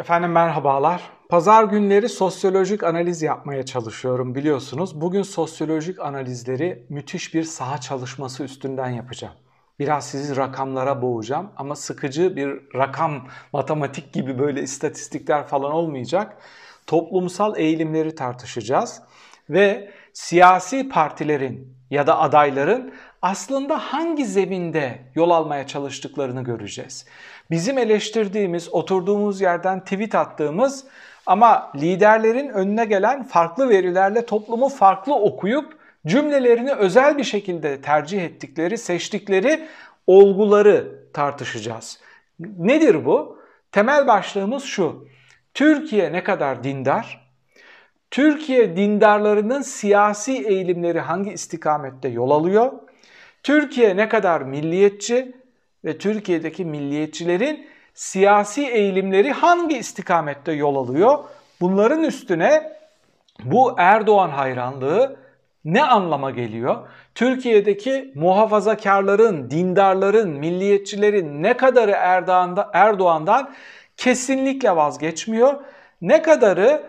Efendim merhabalar. Pazar günleri sosyolojik analiz yapmaya çalışıyorum biliyorsunuz. Bugün sosyolojik analizleri müthiş bir saha çalışması üstünden yapacağım. Biraz sizi rakamlara boğacağım ama sıkıcı bir rakam, matematik gibi böyle istatistikler falan olmayacak. Toplumsal eğilimleri tartışacağız ve siyasi partilerin ya da adayların aslında hangi zeminde yol almaya çalıştıklarını göreceğiz. Bizim eleştirdiğimiz, oturduğumuz yerden tweet attığımız ama liderlerin önüne gelen farklı verilerle toplumu farklı okuyup cümlelerini özel bir şekilde tercih ettikleri, seçtikleri olguları tartışacağız. Nedir bu? Temel başlığımız şu. Türkiye ne kadar dindar? Türkiye dindarlarının siyasi eğilimleri hangi istikamette yol alıyor? Türkiye ne kadar milliyetçi ve Türkiye'deki milliyetçilerin siyasi eğilimleri hangi istikamette yol alıyor? Bunların üstüne bu Erdoğan hayranlığı ne anlama geliyor? Türkiye'deki muhafazakarların, dindarların, milliyetçilerin ne kadarı Erdoğan'da, Erdoğan'dan kesinlikle vazgeçmiyor? Ne kadarı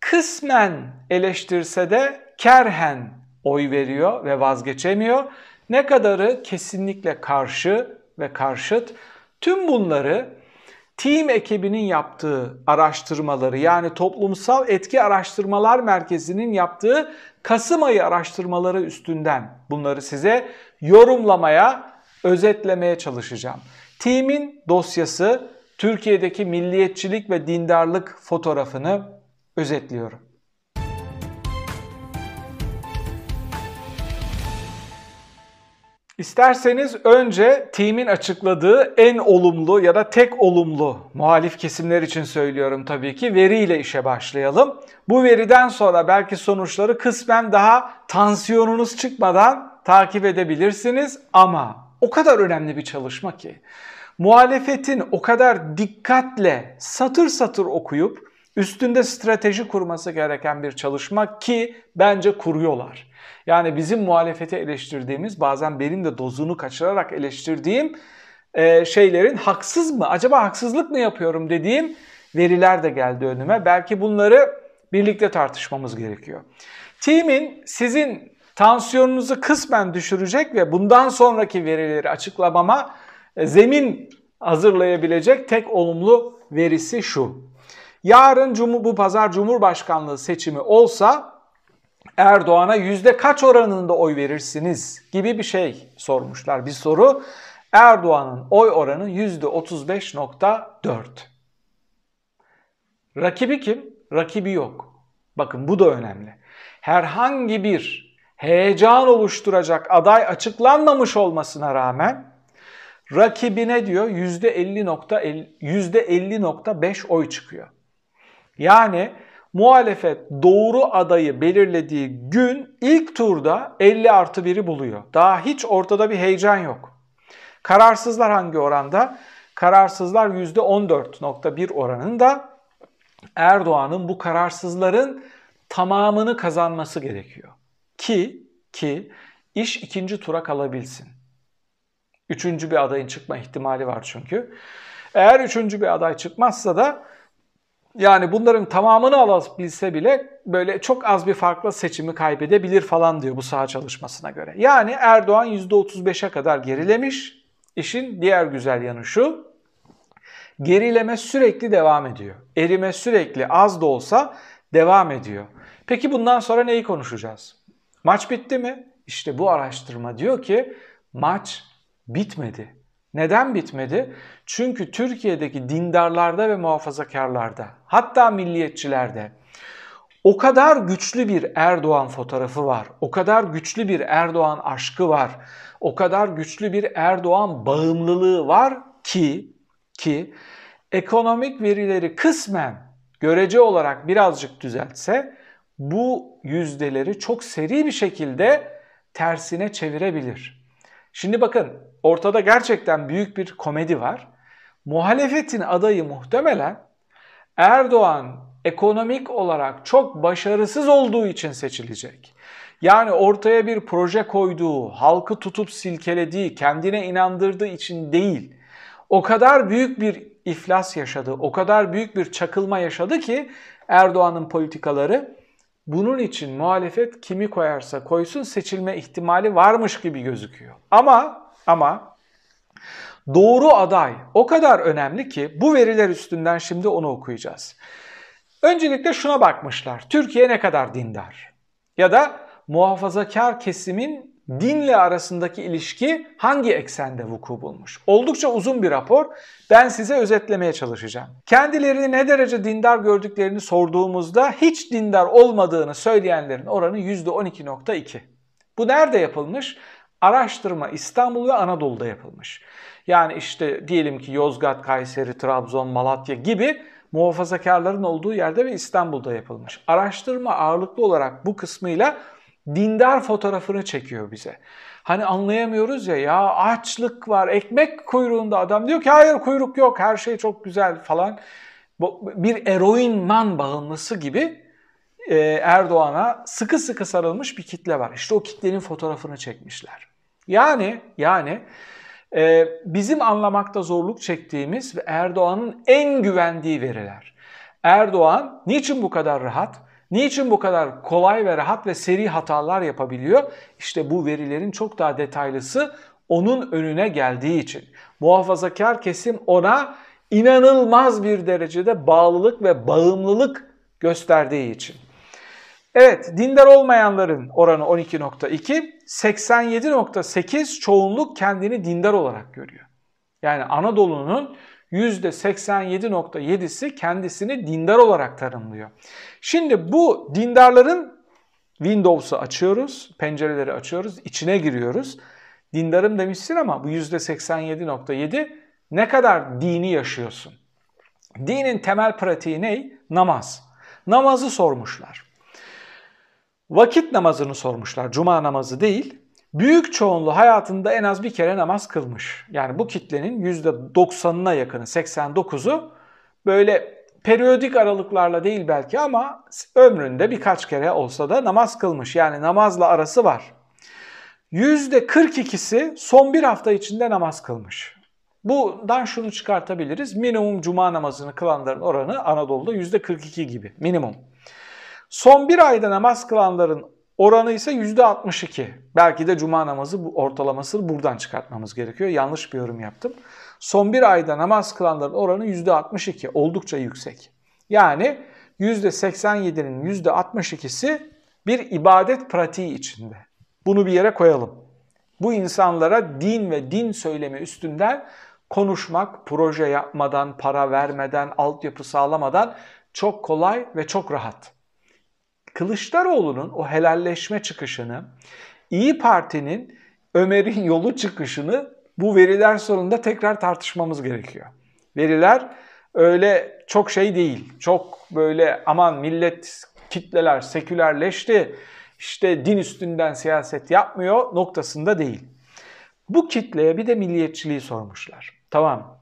kısmen eleştirse de kerhen oy veriyor ve vazgeçemiyor? Ne kadarı kesinlikle karşı ve karşıt. Tüm bunları Team ekibinin yaptığı araştırmaları yani Toplumsal Etki Araştırmalar Merkezi'nin yaptığı Kasım ayı araştırmaları üstünden bunları size yorumlamaya, özetlemeye çalışacağım. Team'in dosyası Türkiye'deki milliyetçilik ve dindarlık fotoğrafını özetliyorum. İsterseniz önce team'in açıkladığı en olumlu ya da tek olumlu muhalif kesimler için söylüyorum tabii ki veriyle işe başlayalım. Bu veriden sonra belki sonuçları kısmen daha tansiyonunuz çıkmadan takip edebilirsiniz ama o kadar önemli bir çalışma ki muhalefetin o kadar dikkatle satır satır okuyup üstünde strateji kurması gereken bir çalışma ki bence kuruyorlar. Yani bizim muhalefete eleştirdiğimiz bazen benim de dozunu kaçırarak eleştirdiğim e, şeylerin haksız mı acaba haksızlık mı yapıyorum dediğim veriler de geldi önüme. Belki bunları birlikte tartışmamız gerekiyor. Team'in sizin tansiyonunuzu kısmen düşürecek ve bundan sonraki verileri açıklamama e, zemin hazırlayabilecek tek olumlu verisi şu. Yarın bu pazar Cumhurbaşkanlığı seçimi olsa Erdoğan'a yüzde kaç oranında oy verirsiniz gibi bir şey sormuşlar bir soru. Erdoğan'ın oy oranı yüzde 35.4. Rakibi kim? Rakibi yok. Bakın bu da önemli. Herhangi bir heyecan oluşturacak aday açıklanmamış olmasına rağmen rakibine diyor %50.5 oy çıkıyor. Yani muhalefet doğru adayı belirlediği gün ilk turda 50 artı 1'i buluyor. Daha hiç ortada bir heyecan yok. Kararsızlar hangi oranda? Kararsızlar %14.1 oranında Erdoğan'ın bu kararsızların tamamını kazanması gerekiyor. Ki ki iş ikinci tura kalabilsin. Üçüncü bir adayın çıkma ihtimali var çünkü. Eğer üçüncü bir aday çıkmazsa da yani bunların tamamını alabilse bile böyle çok az bir farkla seçimi kaybedebilir falan diyor bu saha çalışmasına göre. Yani Erdoğan %35'e kadar gerilemiş. İşin diğer güzel yanı şu. Gerileme sürekli devam ediyor. Erime sürekli az da olsa devam ediyor. Peki bundan sonra neyi konuşacağız? Maç bitti mi? İşte bu araştırma diyor ki maç bitmedi. Neden bitmedi? Çünkü Türkiye'deki dindarlarda ve muhafazakarlarda hatta milliyetçilerde o kadar güçlü bir Erdoğan fotoğrafı var. O kadar güçlü bir Erdoğan aşkı var. O kadar güçlü bir Erdoğan bağımlılığı var ki ki ekonomik verileri kısmen görece olarak birazcık düzeltse bu yüzdeleri çok seri bir şekilde tersine çevirebilir. Şimdi bakın ortada gerçekten büyük bir komedi var. Muhalefetin adayı muhtemelen Erdoğan ekonomik olarak çok başarısız olduğu için seçilecek. Yani ortaya bir proje koyduğu, halkı tutup silkelediği, kendine inandırdığı için değil. O kadar büyük bir iflas yaşadı, o kadar büyük bir çakılma yaşadı ki Erdoğan'ın politikaları bunun için muhalefet kimi koyarsa koysun seçilme ihtimali varmış gibi gözüküyor. Ama ama doğru aday o kadar önemli ki bu veriler üstünden şimdi onu okuyacağız. Öncelikle şuna bakmışlar. Türkiye ne kadar dindar? Ya da muhafazakar kesimin dinle arasındaki ilişki hangi eksende vuku bulmuş? Oldukça uzun bir rapor. Ben size özetlemeye çalışacağım. Kendilerini ne derece dindar gördüklerini sorduğumuzda hiç dindar olmadığını söyleyenlerin oranı %12.2. Bu nerede yapılmış? Araştırma İstanbul ve Anadolu'da yapılmış. Yani işte diyelim ki Yozgat, Kayseri, Trabzon, Malatya gibi muhafazakarların olduğu yerde ve İstanbul'da yapılmış. Araştırma ağırlıklı olarak bu kısmıyla dindar fotoğrafını çekiyor bize. Hani anlayamıyoruz ya ya açlık var, ekmek kuyruğunda adam diyor ki hayır kuyruk yok, her şey çok güzel falan. Bir eroinman bağımlısı gibi e, Erdoğan'a sıkı sıkı sarılmış bir kitle var. İşte o kitlenin fotoğrafını çekmişler. Yani yani e, bizim anlamakta zorluk çektiğimiz ve Erdoğan'ın en güvendiği veriler. Erdoğan niçin bu kadar rahat? Niçin bu kadar kolay ve rahat ve seri hatalar yapabiliyor? İşte bu verilerin çok daha detaylısı onun önüne geldiği için. Muhafazakar kesim ona inanılmaz bir derecede bağlılık ve bağımlılık gösterdiği için. Evet, dindar olmayanların oranı 12.2, 87.8 çoğunluk kendini dindar olarak görüyor. Yani Anadolu'nun %87.7'si kendisini dindar olarak tanımlıyor. Şimdi bu dindarların Windows'u açıyoruz, pencereleri açıyoruz, içine giriyoruz. Dindarım demişsin ama bu %87.7 ne kadar dini yaşıyorsun? Dinin temel pratiği ne? Namaz. Namazı sormuşlar. Vakit namazını sormuşlar, cuma namazı değil. Büyük çoğunluğu hayatında en az bir kere namaz kılmış. Yani bu kitlenin %90'ına yakını, 89'u böyle periyodik aralıklarla değil belki ama ömründe birkaç kere olsa da namaz kılmış. Yani namazla arası var. %42'si son bir hafta içinde namaz kılmış. Bundan şunu çıkartabiliriz. Minimum cuma namazını kılanların oranı Anadolu'da %42 gibi. Minimum. Son bir ayda namaz kılanların oranı ise %62. Belki de cuma namazı bu ortalamasını buradan çıkartmamız gerekiyor. Yanlış bir yorum yaptım. Son bir ayda namaz kılanların oranı %62. Oldukça yüksek. Yani %87'nin %62'si bir ibadet pratiği içinde. Bunu bir yere koyalım. Bu insanlara din ve din söylemi üstünden konuşmak, proje yapmadan, para vermeden, altyapı sağlamadan çok kolay ve çok rahat. Kılıçdaroğlu'nun o helalleşme çıkışını, İyi Parti'nin Ömer'in yolu çıkışını bu veriler sonunda tekrar tartışmamız gerekiyor. Veriler öyle çok şey değil. Çok böyle aman millet kitleler sekülerleşti, işte din üstünden siyaset yapmıyor noktasında değil. Bu kitleye bir de milliyetçiliği sormuşlar. Tamam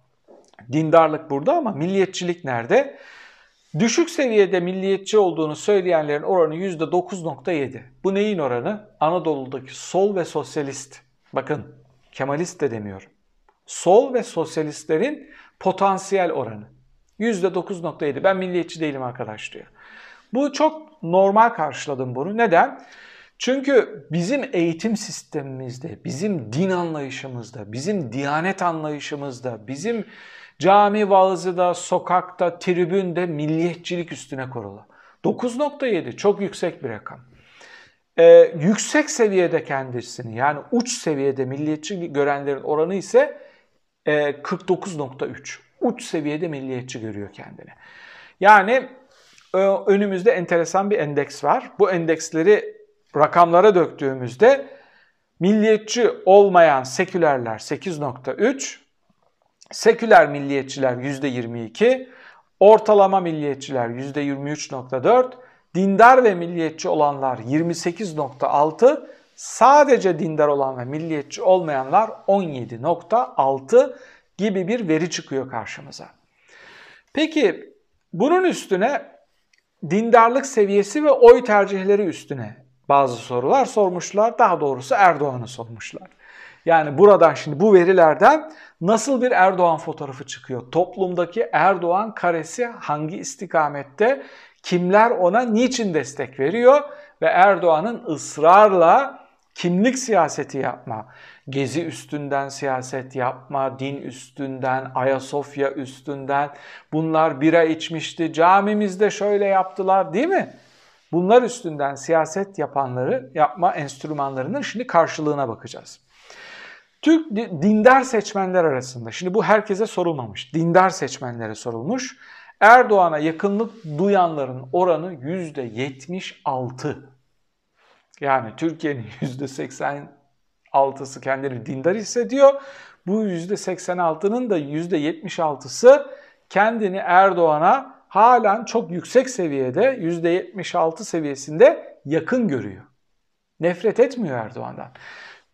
dindarlık burada ama milliyetçilik nerede? Düşük seviyede milliyetçi olduğunu söyleyenlerin oranı %9.7. Bu neyin oranı? Anadolu'daki sol ve sosyalist. Bakın Kemalist de demiyorum. Sol ve sosyalistlerin potansiyel oranı. %9.7. Ben milliyetçi değilim arkadaş diyor. Bu çok normal karşıladım bunu. Neden? Çünkü bizim eğitim sistemimizde, bizim din anlayışımızda, bizim diyanet anlayışımızda, bizim Cami vaazıda, sokakta, tribünde milliyetçilik üstüne kurulu. 9.7 çok yüksek bir rakam. Ee, yüksek seviyede kendisini yani uç seviyede milliyetçi görenlerin oranı ise e, 49.3. Uç seviyede milliyetçi görüyor kendini. Yani e, önümüzde enteresan bir endeks var. Bu endeksleri rakamlara döktüğümüzde milliyetçi olmayan sekülerler 8.3, Seküler milliyetçiler %22, ortalama milliyetçiler %23.4, dindar ve milliyetçi olanlar 28.6, sadece dindar olan ve milliyetçi olmayanlar 17.6 gibi bir veri çıkıyor karşımıza. Peki bunun üstüne dindarlık seviyesi ve oy tercihleri üstüne bazı sorular sormuşlar. Daha doğrusu Erdoğan'ı sormuşlar. Yani buradan şimdi bu verilerden nasıl bir Erdoğan fotoğrafı çıkıyor? Toplumdaki Erdoğan karesi hangi istikamette? Kimler ona niçin destek veriyor? Ve Erdoğan'ın ısrarla kimlik siyaseti yapma, gezi üstünden siyaset yapma, din üstünden, Ayasofya üstünden, bunlar bira içmişti, camimizde şöyle yaptılar değil mi? Bunlar üstünden siyaset yapanları, yapma enstrümanlarının şimdi karşılığına bakacağız. Türk dindar seçmenler arasında, şimdi bu herkese sorulmamış, dindar seçmenlere sorulmuş. Erdoğan'a yakınlık duyanların oranı %76. Yani Türkiye'nin %86'sı kendini dindar hissediyor. Bu %86'nın da %76'sı kendini Erdoğan'a halen çok yüksek seviyede %76 seviyesinde yakın görüyor. Nefret etmiyor Erdoğan'dan.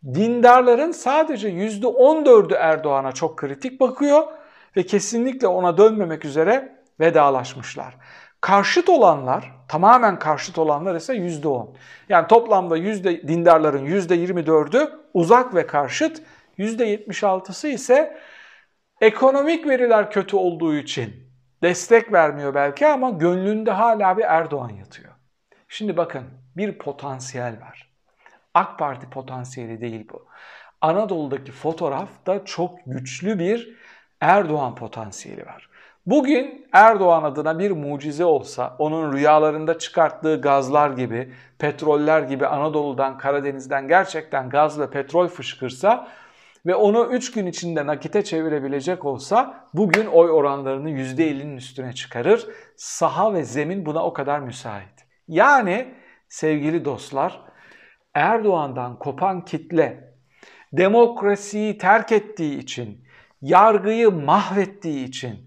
Dindarların sadece %14'ü Erdoğan'a çok kritik bakıyor ve kesinlikle ona dönmemek üzere vedalaşmışlar. Karşıt olanlar, tamamen karşıt olanlar ise %10. Yani toplamda yüzde, dindarların %24'ü uzak ve karşıt, %76'sı ise ekonomik veriler kötü olduğu için destek vermiyor belki ama gönlünde hala bir Erdoğan yatıyor. Şimdi bakın bir potansiyel var. AK Parti potansiyeli değil bu. Anadolu'daki fotoğrafta çok güçlü bir Erdoğan potansiyeli var. Bugün Erdoğan adına bir mucize olsa, onun rüyalarında çıkarttığı gazlar gibi, petroller gibi Anadolu'dan, Karadeniz'den gerçekten gaz ve petrol fışkırsa ve onu 3 gün içinde nakite çevirebilecek olsa bugün oy oranlarını %50'nin üstüne çıkarır. Saha ve zemin buna o kadar müsait. Yani sevgili dostlar Erdoğan'dan kopan kitle demokrasiyi terk ettiği için, yargıyı mahvettiği için,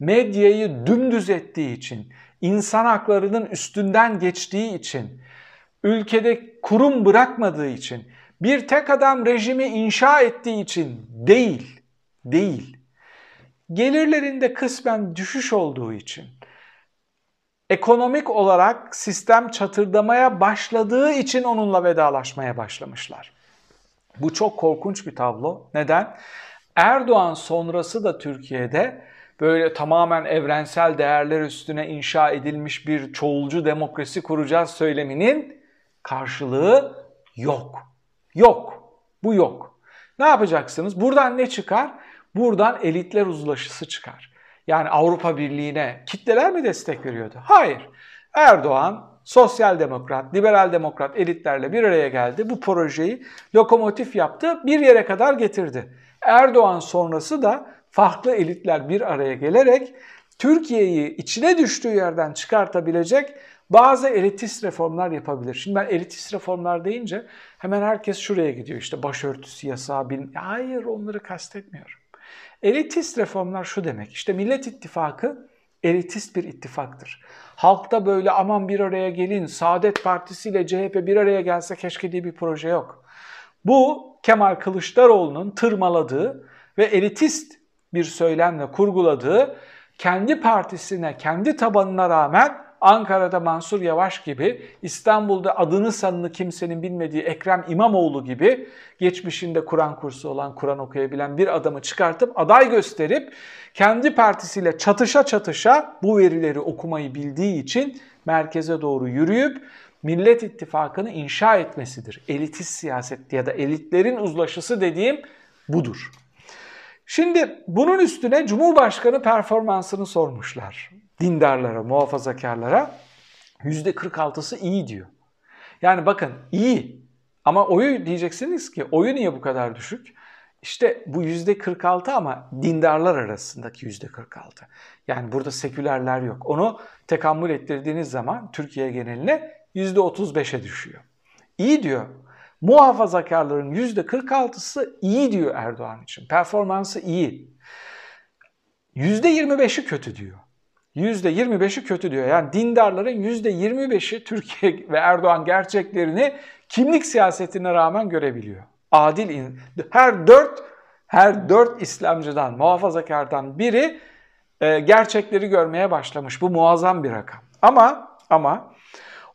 medyayı dümdüz ettiği için, insan haklarının üstünden geçtiği için, ülkede kurum bırakmadığı için, bir tek adam rejimi inşa ettiği için değil, değil. Gelirlerinde kısmen düşüş olduğu için, ekonomik olarak sistem çatırdamaya başladığı için onunla vedalaşmaya başlamışlar. Bu çok korkunç bir tablo. Neden? Erdoğan sonrası da Türkiye'de böyle tamamen evrensel değerler üstüne inşa edilmiş bir çoğulcu demokrasi kuracağız söyleminin karşılığı yok. Yok. Bu yok. Ne yapacaksınız? Buradan ne çıkar? Buradan elitler uzlaşısı çıkar. Yani Avrupa Birliği'ne kitleler mi destek veriyordu? Hayır. Erdoğan sosyal demokrat, liberal demokrat elitlerle bir araya geldi. Bu projeyi lokomotif yaptı, bir yere kadar getirdi. Erdoğan sonrası da farklı elitler bir araya gelerek Türkiye'yi içine düştüğü yerden çıkartabilecek bazı elitist reformlar yapabilir. Şimdi ben elitist reformlar deyince hemen herkes şuraya gidiyor. İşte başörtüsü yasağı. Bin... Hayır onları kastetmiyorum. Elitist reformlar şu demek. İşte Millet İttifakı elitist bir ittifaktır. Halkta böyle aman bir araya gelin, Saadet Partisi ile CHP bir araya gelse keşke diye bir proje yok. Bu Kemal Kılıçdaroğlu'nun tırmaladığı ve elitist bir söylemle kurguladığı kendi partisine, kendi tabanına rağmen Ankara'da Mansur Yavaş gibi, İstanbul'da adını sanını kimsenin bilmediği Ekrem İmamoğlu gibi geçmişinde Kur'an kursu olan, Kur'an okuyabilen bir adamı çıkartıp aday gösterip kendi partisiyle çatışa çatışa bu verileri okumayı bildiği için merkeze doğru yürüyüp Millet İttifakı'nı inşa etmesidir. Elitist siyaset ya da elitlerin uzlaşısı dediğim budur. Şimdi bunun üstüne Cumhurbaşkanı performansını sormuşlar dindarlara, muhafazakarlara %46'sı iyi diyor. Yani bakın iyi ama oyu diyeceksiniz ki oyu niye bu kadar düşük? İşte bu %46 ama dindarlar arasındaki %46. Yani burada sekülerler yok. Onu tekammül ettirdiğiniz zaman Türkiye geneline %35'e düşüyor. İyi diyor. Muhafazakarların %46'sı iyi diyor Erdoğan için. Performansı iyi. %25'i kötü diyor. %25'i kötü diyor. Yani dindarların %25'i Türkiye ve Erdoğan gerçeklerini kimlik siyasetine rağmen görebiliyor. Adil her dört her dört İslamcıdan, muhafazakardan biri e, gerçekleri görmeye başlamış. Bu muazzam bir rakam. Ama ama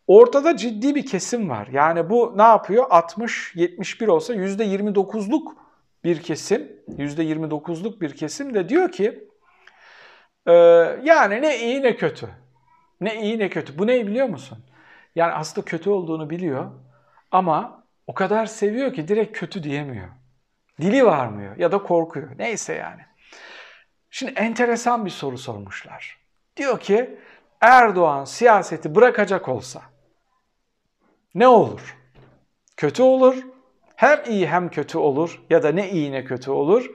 ortada ciddi bir kesim var. Yani bu ne yapıyor? 60 71 olsa %29'luk bir kesim, %29'luk bir kesim de diyor ki e, yani ne iyi ne kötü. Ne iyi ne kötü. Bu ne biliyor musun? Yani aslında kötü olduğunu biliyor ama o kadar seviyor ki direkt kötü diyemiyor. Dili varmıyor ya da korkuyor. Neyse yani. Şimdi enteresan bir soru sormuşlar. Diyor ki Erdoğan siyaseti bırakacak olsa ne olur? Kötü olur. Hem iyi hem kötü olur ya da ne iyi ne kötü olur?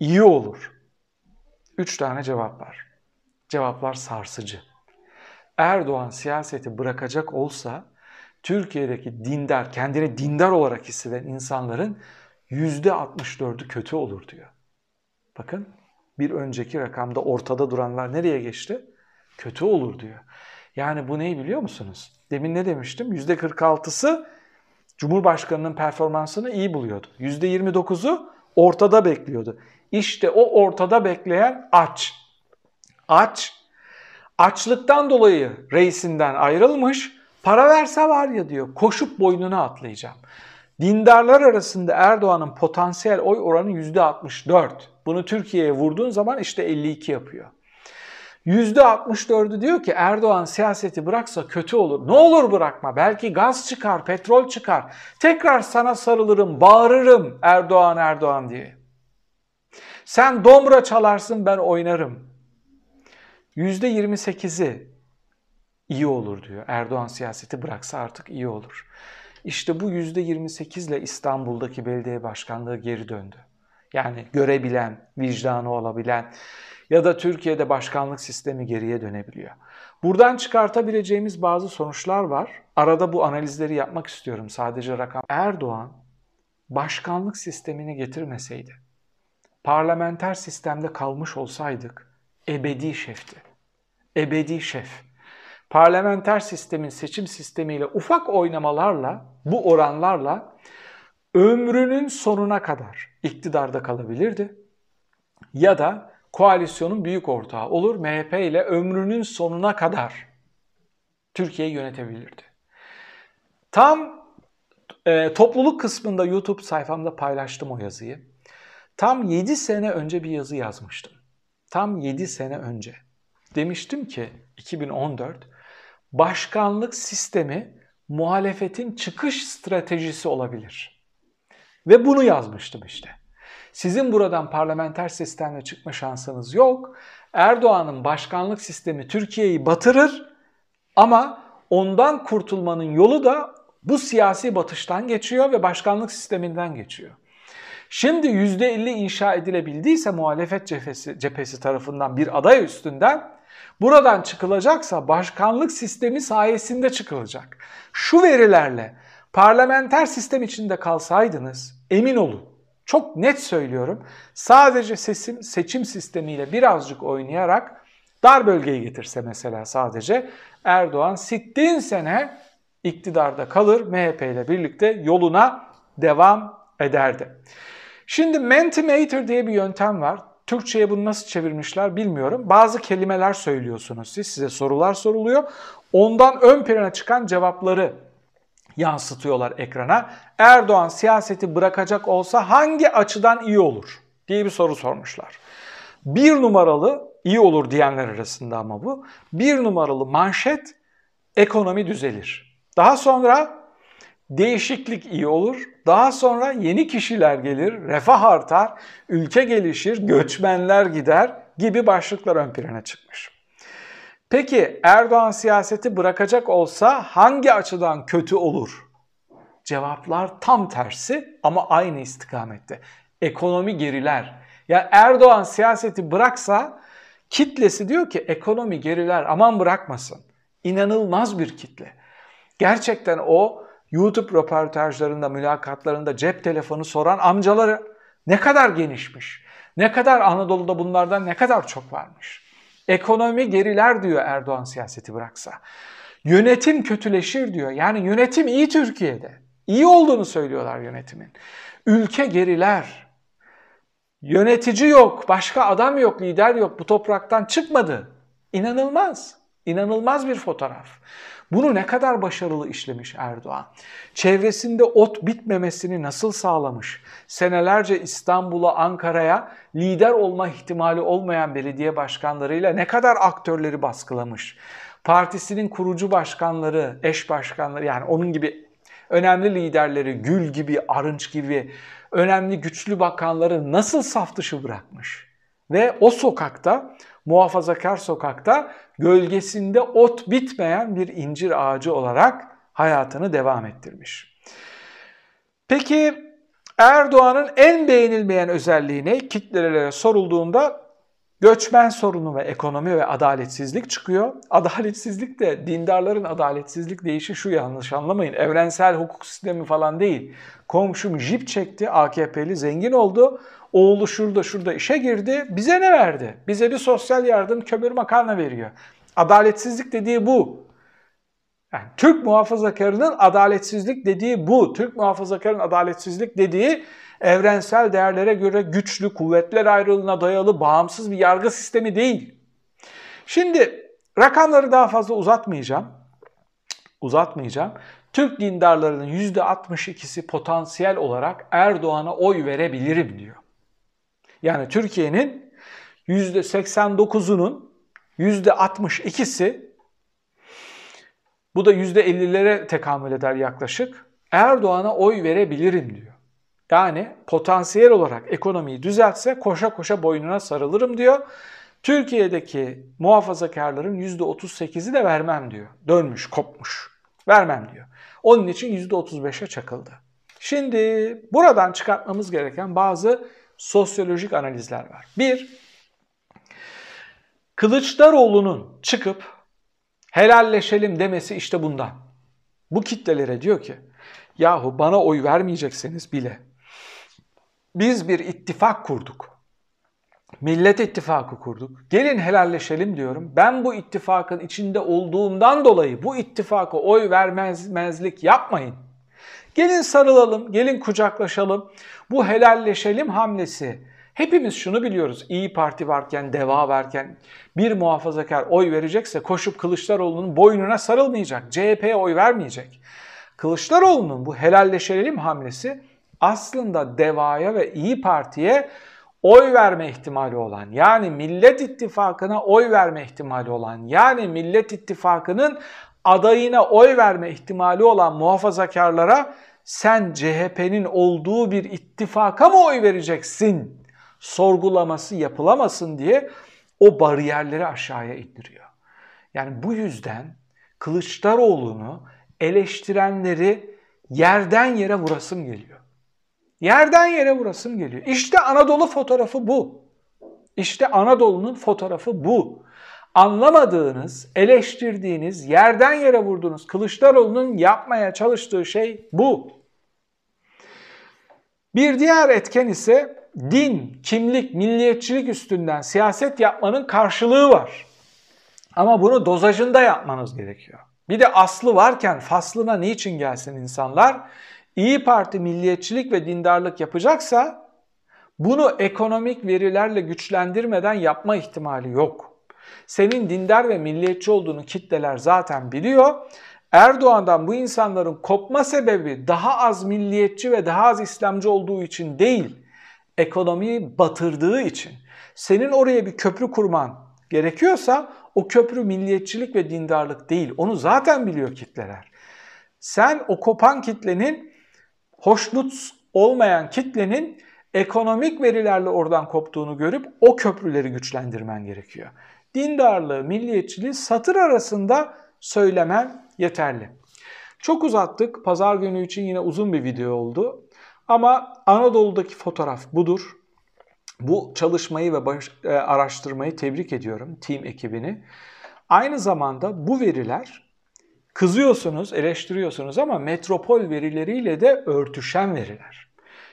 İyi olur. Üç tane cevap var. Cevaplar sarsıcı. Erdoğan siyaseti bırakacak olsa Türkiye'deki dindar, kendini dindar olarak hisseden insanların %64'ü kötü olur diyor. Bakın bir önceki rakamda ortada duranlar nereye geçti? Kötü olur diyor. Yani bu neyi biliyor musunuz? Demin ne demiştim? %46'sı Cumhurbaşkanının performansını iyi buluyordu. %29'u ortada bekliyordu. İşte o ortada bekleyen aç. Aç. Açlıktan dolayı reisinden ayrılmış. Para verse var ya diyor koşup boynuna atlayacağım. Dindarlar arasında Erdoğan'ın potansiyel oy oranı %64. Bunu Türkiye'ye vurduğun zaman işte 52 yapıyor. %64'ü diyor ki Erdoğan siyaseti bıraksa kötü olur. Ne olur bırakma. Belki gaz çıkar, petrol çıkar. Tekrar sana sarılırım, bağırırım Erdoğan Erdoğan diye. Sen domra çalarsın ben oynarım. %28'i iyi olur diyor. Erdoğan siyaseti bıraksa artık iyi olur. İşte bu %28 ile İstanbul'daki belediye başkanlığı geri döndü. Yani görebilen, vicdanı olabilen ya da Türkiye'de başkanlık sistemi geriye dönebiliyor. Buradan çıkartabileceğimiz bazı sonuçlar var. Arada bu analizleri yapmak istiyorum sadece rakam. Erdoğan başkanlık sistemini getirmeseydi, parlamenter sistemde kalmış olsaydık ebedi şefti. Ebedi şef. Parlamenter sistemin seçim sistemiyle ufak oynamalarla, bu oranlarla ömrünün sonuna kadar iktidarda kalabilirdi. Ya da koalisyonun büyük ortağı olur MHP ile ömrünün sonuna kadar Türkiye'yi yönetebilirdi. Tam e, topluluk kısmında YouTube sayfamda paylaştım o yazıyı. Tam 7 sene önce bir yazı yazmıştım. Tam 7 sene önce. Demiştim ki 2014 başkanlık sistemi muhalefetin çıkış stratejisi olabilir. Ve bunu yazmıştım işte. Sizin buradan parlamenter sistemle çıkma şansınız yok. Erdoğan'ın başkanlık sistemi Türkiye'yi batırır ama ondan kurtulmanın yolu da bu siyasi batıştan geçiyor ve başkanlık sisteminden geçiyor. Şimdi %50 inşa edilebildiyse muhalefet cephesi, cephesi tarafından bir aday üstünden buradan çıkılacaksa başkanlık sistemi sayesinde çıkılacak. Şu verilerle parlamenter sistem içinde kalsaydınız emin olun çok net söylüyorum. Sadece sesim, seçim sistemiyle birazcık oynayarak dar bölgeyi getirse mesela sadece Erdoğan sittin sene iktidarda kalır MHP ile birlikte yoluna devam ederdi. Şimdi Mentimeter diye bir yöntem var. Türkçe'ye bunu nasıl çevirmişler bilmiyorum. Bazı kelimeler söylüyorsunuz siz, size sorular soruluyor. Ondan ön plana çıkan cevapları yansıtıyorlar ekrana. Erdoğan siyaseti bırakacak olsa hangi açıdan iyi olur diye bir soru sormuşlar. Bir numaralı iyi olur diyenler arasında ama bu. Bir numaralı manşet ekonomi düzelir. Daha sonra değişiklik iyi olur. Daha sonra yeni kişiler gelir, refah artar, ülke gelişir, göçmenler gider gibi başlıklar ön plana çıkmış. Peki Erdoğan siyaseti bırakacak olsa hangi açıdan kötü olur? Cevaplar tam tersi ama aynı istikamette. Ekonomi geriler. Ya yani Erdoğan siyaseti bıraksa kitlesi diyor ki ekonomi geriler aman bırakmasın. İnanılmaz bir kitle. Gerçekten o YouTube röportajlarında, mülakatlarında cep telefonu soran amcaları ne kadar genişmiş. Ne kadar Anadolu'da bunlardan ne kadar çok varmış. Ekonomi geriler diyor Erdoğan siyaseti bıraksa. Yönetim kötüleşir diyor. Yani yönetim iyi Türkiye'de. İyi olduğunu söylüyorlar yönetimin. Ülke geriler. Yönetici yok, başka adam yok, lider yok. Bu topraktan çıkmadı. İnanılmaz. İnanılmaz bir fotoğraf. Bunu ne kadar başarılı işlemiş Erdoğan. Çevresinde ot bitmemesini nasıl sağlamış? Senelerce İstanbul'a, Ankara'ya lider olma ihtimali olmayan belediye başkanlarıyla ne kadar aktörleri baskılamış? Partisinin kurucu başkanları, eş başkanları yani onun gibi önemli liderleri Gül gibi, Arınç gibi önemli güçlü bakanları nasıl saf dışı bırakmış? Ve o sokakta, muhafazakar sokakta gölgesinde ot bitmeyen bir incir ağacı olarak hayatını devam ettirmiş. Peki Erdoğan'ın en beğenilmeyen özelliği ne? Kitlelere sorulduğunda göçmen sorunu ve ekonomi ve adaletsizlik çıkıyor. Adaletsizlik de dindarların adaletsizlik deyişi şu yanlış anlamayın. Evrensel hukuk sistemi falan değil. Komşum jip çekti AKP'li zengin oldu. Oğlu şurada şurada işe girdi. Bize ne verdi? Bize bir sosyal yardım kömür makarna veriyor. Adaletsizlik dediği bu. Yani Türk muhafazakarının adaletsizlik dediği bu. Türk muhafazakarının adaletsizlik dediği evrensel değerlere göre güçlü, kuvvetler ayrılığına dayalı bağımsız bir yargı sistemi değil. Şimdi rakamları daha fazla uzatmayacağım. Uzatmayacağım. Türk dindarlarının %62'si potansiyel olarak Erdoğan'a oy verebilirim diyor. Yani Türkiye'nin %89'unun %62'si bu da %50'lere tekamül eder yaklaşık. Erdoğan'a oy verebilirim diyor. Yani potansiyel olarak ekonomiyi düzeltse koşa koşa boynuna sarılırım diyor. Türkiye'deki muhafazakarların %38'i de vermem diyor. Dönmüş, kopmuş. Vermem diyor. Onun için %35'e çakıldı. Şimdi buradan çıkartmamız gereken bazı sosyolojik analizler var. Bir, Kılıçdaroğlu'nun çıkıp helalleşelim demesi işte bundan. Bu kitlelere diyor ki, yahu bana oy vermeyecekseniz bile biz bir ittifak kurduk. Millet ittifakı kurduk. Gelin helalleşelim diyorum. Ben bu ittifakın içinde olduğumdan dolayı bu ittifaka oy vermezlik yapmayın. Gelin sarılalım, gelin kucaklaşalım. Bu helalleşelim hamlesi. Hepimiz şunu biliyoruz. İyi Parti varken, Deva varken bir muhafazakar oy verecekse koşup Kılıçdaroğlu'nun boynuna sarılmayacak. CHP'ye oy vermeyecek. Kılıçdaroğlu'nun bu helalleşelim hamlesi aslında Deva'ya ve İyi Parti'ye oy verme ihtimali olan yani Millet İttifakı'na oy verme ihtimali olan yani Millet İttifakı'nın adayına oy verme ihtimali olan muhafazakarlara sen CHP'nin olduğu bir ittifaka mı oy vereceksin sorgulaması yapılamasın diye o bariyerleri aşağıya indiriyor. Yani bu yüzden Kılıçdaroğlu'nu eleştirenleri yerden yere vurasım geliyor. Yerden yere vurasım geliyor. İşte Anadolu fotoğrafı bu. İşte Anadolu'nun fotoğrafı bu. Anlamadığınız, eleştirdiğiniz, yerden yere vurduğunuz Kılıçdaroğlu'nun yapmaya çalıştığı şey bu. Bir diğer etken ise din, kimlik, milliyetçilik üstünden siyaset yapmanın karşılığı var. Ama bunu dozajında yapmanız gerekiyor. Bir de aslı varken faslına niçin gelsin insanlar? İyi Parti milliyetçilik ve dindarlık yapacaksa bunu ekonomik verilerle güçlendirmeden yapma ihtimali yok. Senin dindar ve milliyetçi olduğunu kitleler zaten biliyor. Erdoğan'dan bu insanların kopma sebebi daha az milliyetçi ve daha az İslamcı olduğu için değil, ekonomiyi batırdığı için. Senin oraya bir köprü kurman gerekiyorsa o köprü milliyetçilik ve dindarlık değil. Onu zaten biliyor kitleler. Sen o kopan kitlenin hoşnut olmayan kitlenin ekonomik verilerle oradan koptuğunu görüp o köprüleri güçlendirmen gerekiyor. Dindarlığı, milliyetçiliği satır arasında söylemen yeterli. Çok uzattık. Pazar günü için yine uzun bir video oldu. Ama Anadolu'daki fotoğraf budur. Bu çalışmayı ve baş, e, araştırmayı tebrik ediyorum team ekibini. Aynı zamanda bu veriler kızıyorsunuz, eleştiriyorsunuz ama metropol verileriyle de örtüşen veriler.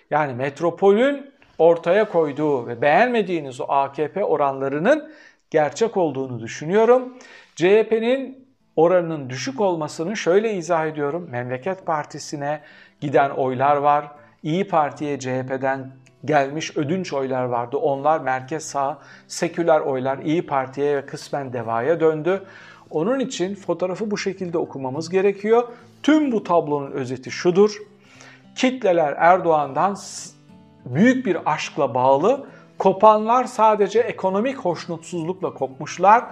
Yani metropolün ortaya koyduğu ve beğenmediğiniz o AKP oranlarının gerçek olduğunu düşünüyorum. CHP'nin oranının düşük olmasını şöyle izah ediyorum. Memleket Partisi'ne giden oylar var. İyi Parti'ye CHP'den gelmiş ödünç oylar vardı. Onlar merkez sağ seküler oylar İyi Parti'ye ve kısmen Deva'ya döndü. Onun için fotoğrafı bu şekilde okumamız gerekiyor. Tüm bu tablonun özeti şudur. Kitleler Erdoğan'dan büyük bir aşkla bağlı. Kopanlar sadece ekonomik hoşnutsuzlukla kopmuşlar.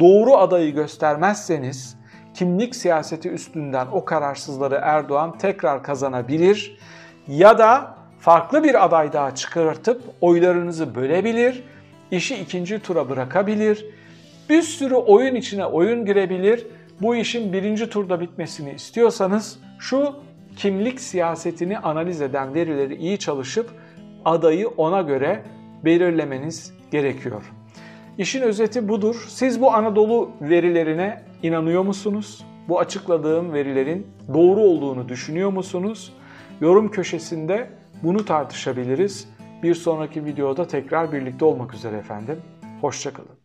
Doğru adayı göstermezseniz kimlik siyaseti üstünden o kararsızları Erdoğan tekrar kazanabilir ya da farklı bir aday daha çıkartıp oylarınızı bölebilir, işi ikinci tura bırakabilir, bir sürü oyun içine oyun girebilir. Bu işin birinci turda bitmesini istiyorsanız şu kimlik siyasetini analiz eden verileri iyi çalışıp adayı ona göre belirlemeniz gerekiyor. İşin özeti budur. Siz bu Anadolu verilerine inanıyor musunuz? Bu açıkladığım verilerin doğru olduğunu düşünüyor musunuz? Yorum köşesinde bunu tartışabiliriz. Bir sonraki videoda tekrar birlikte olmak üzere efendim. Hoşçakalın.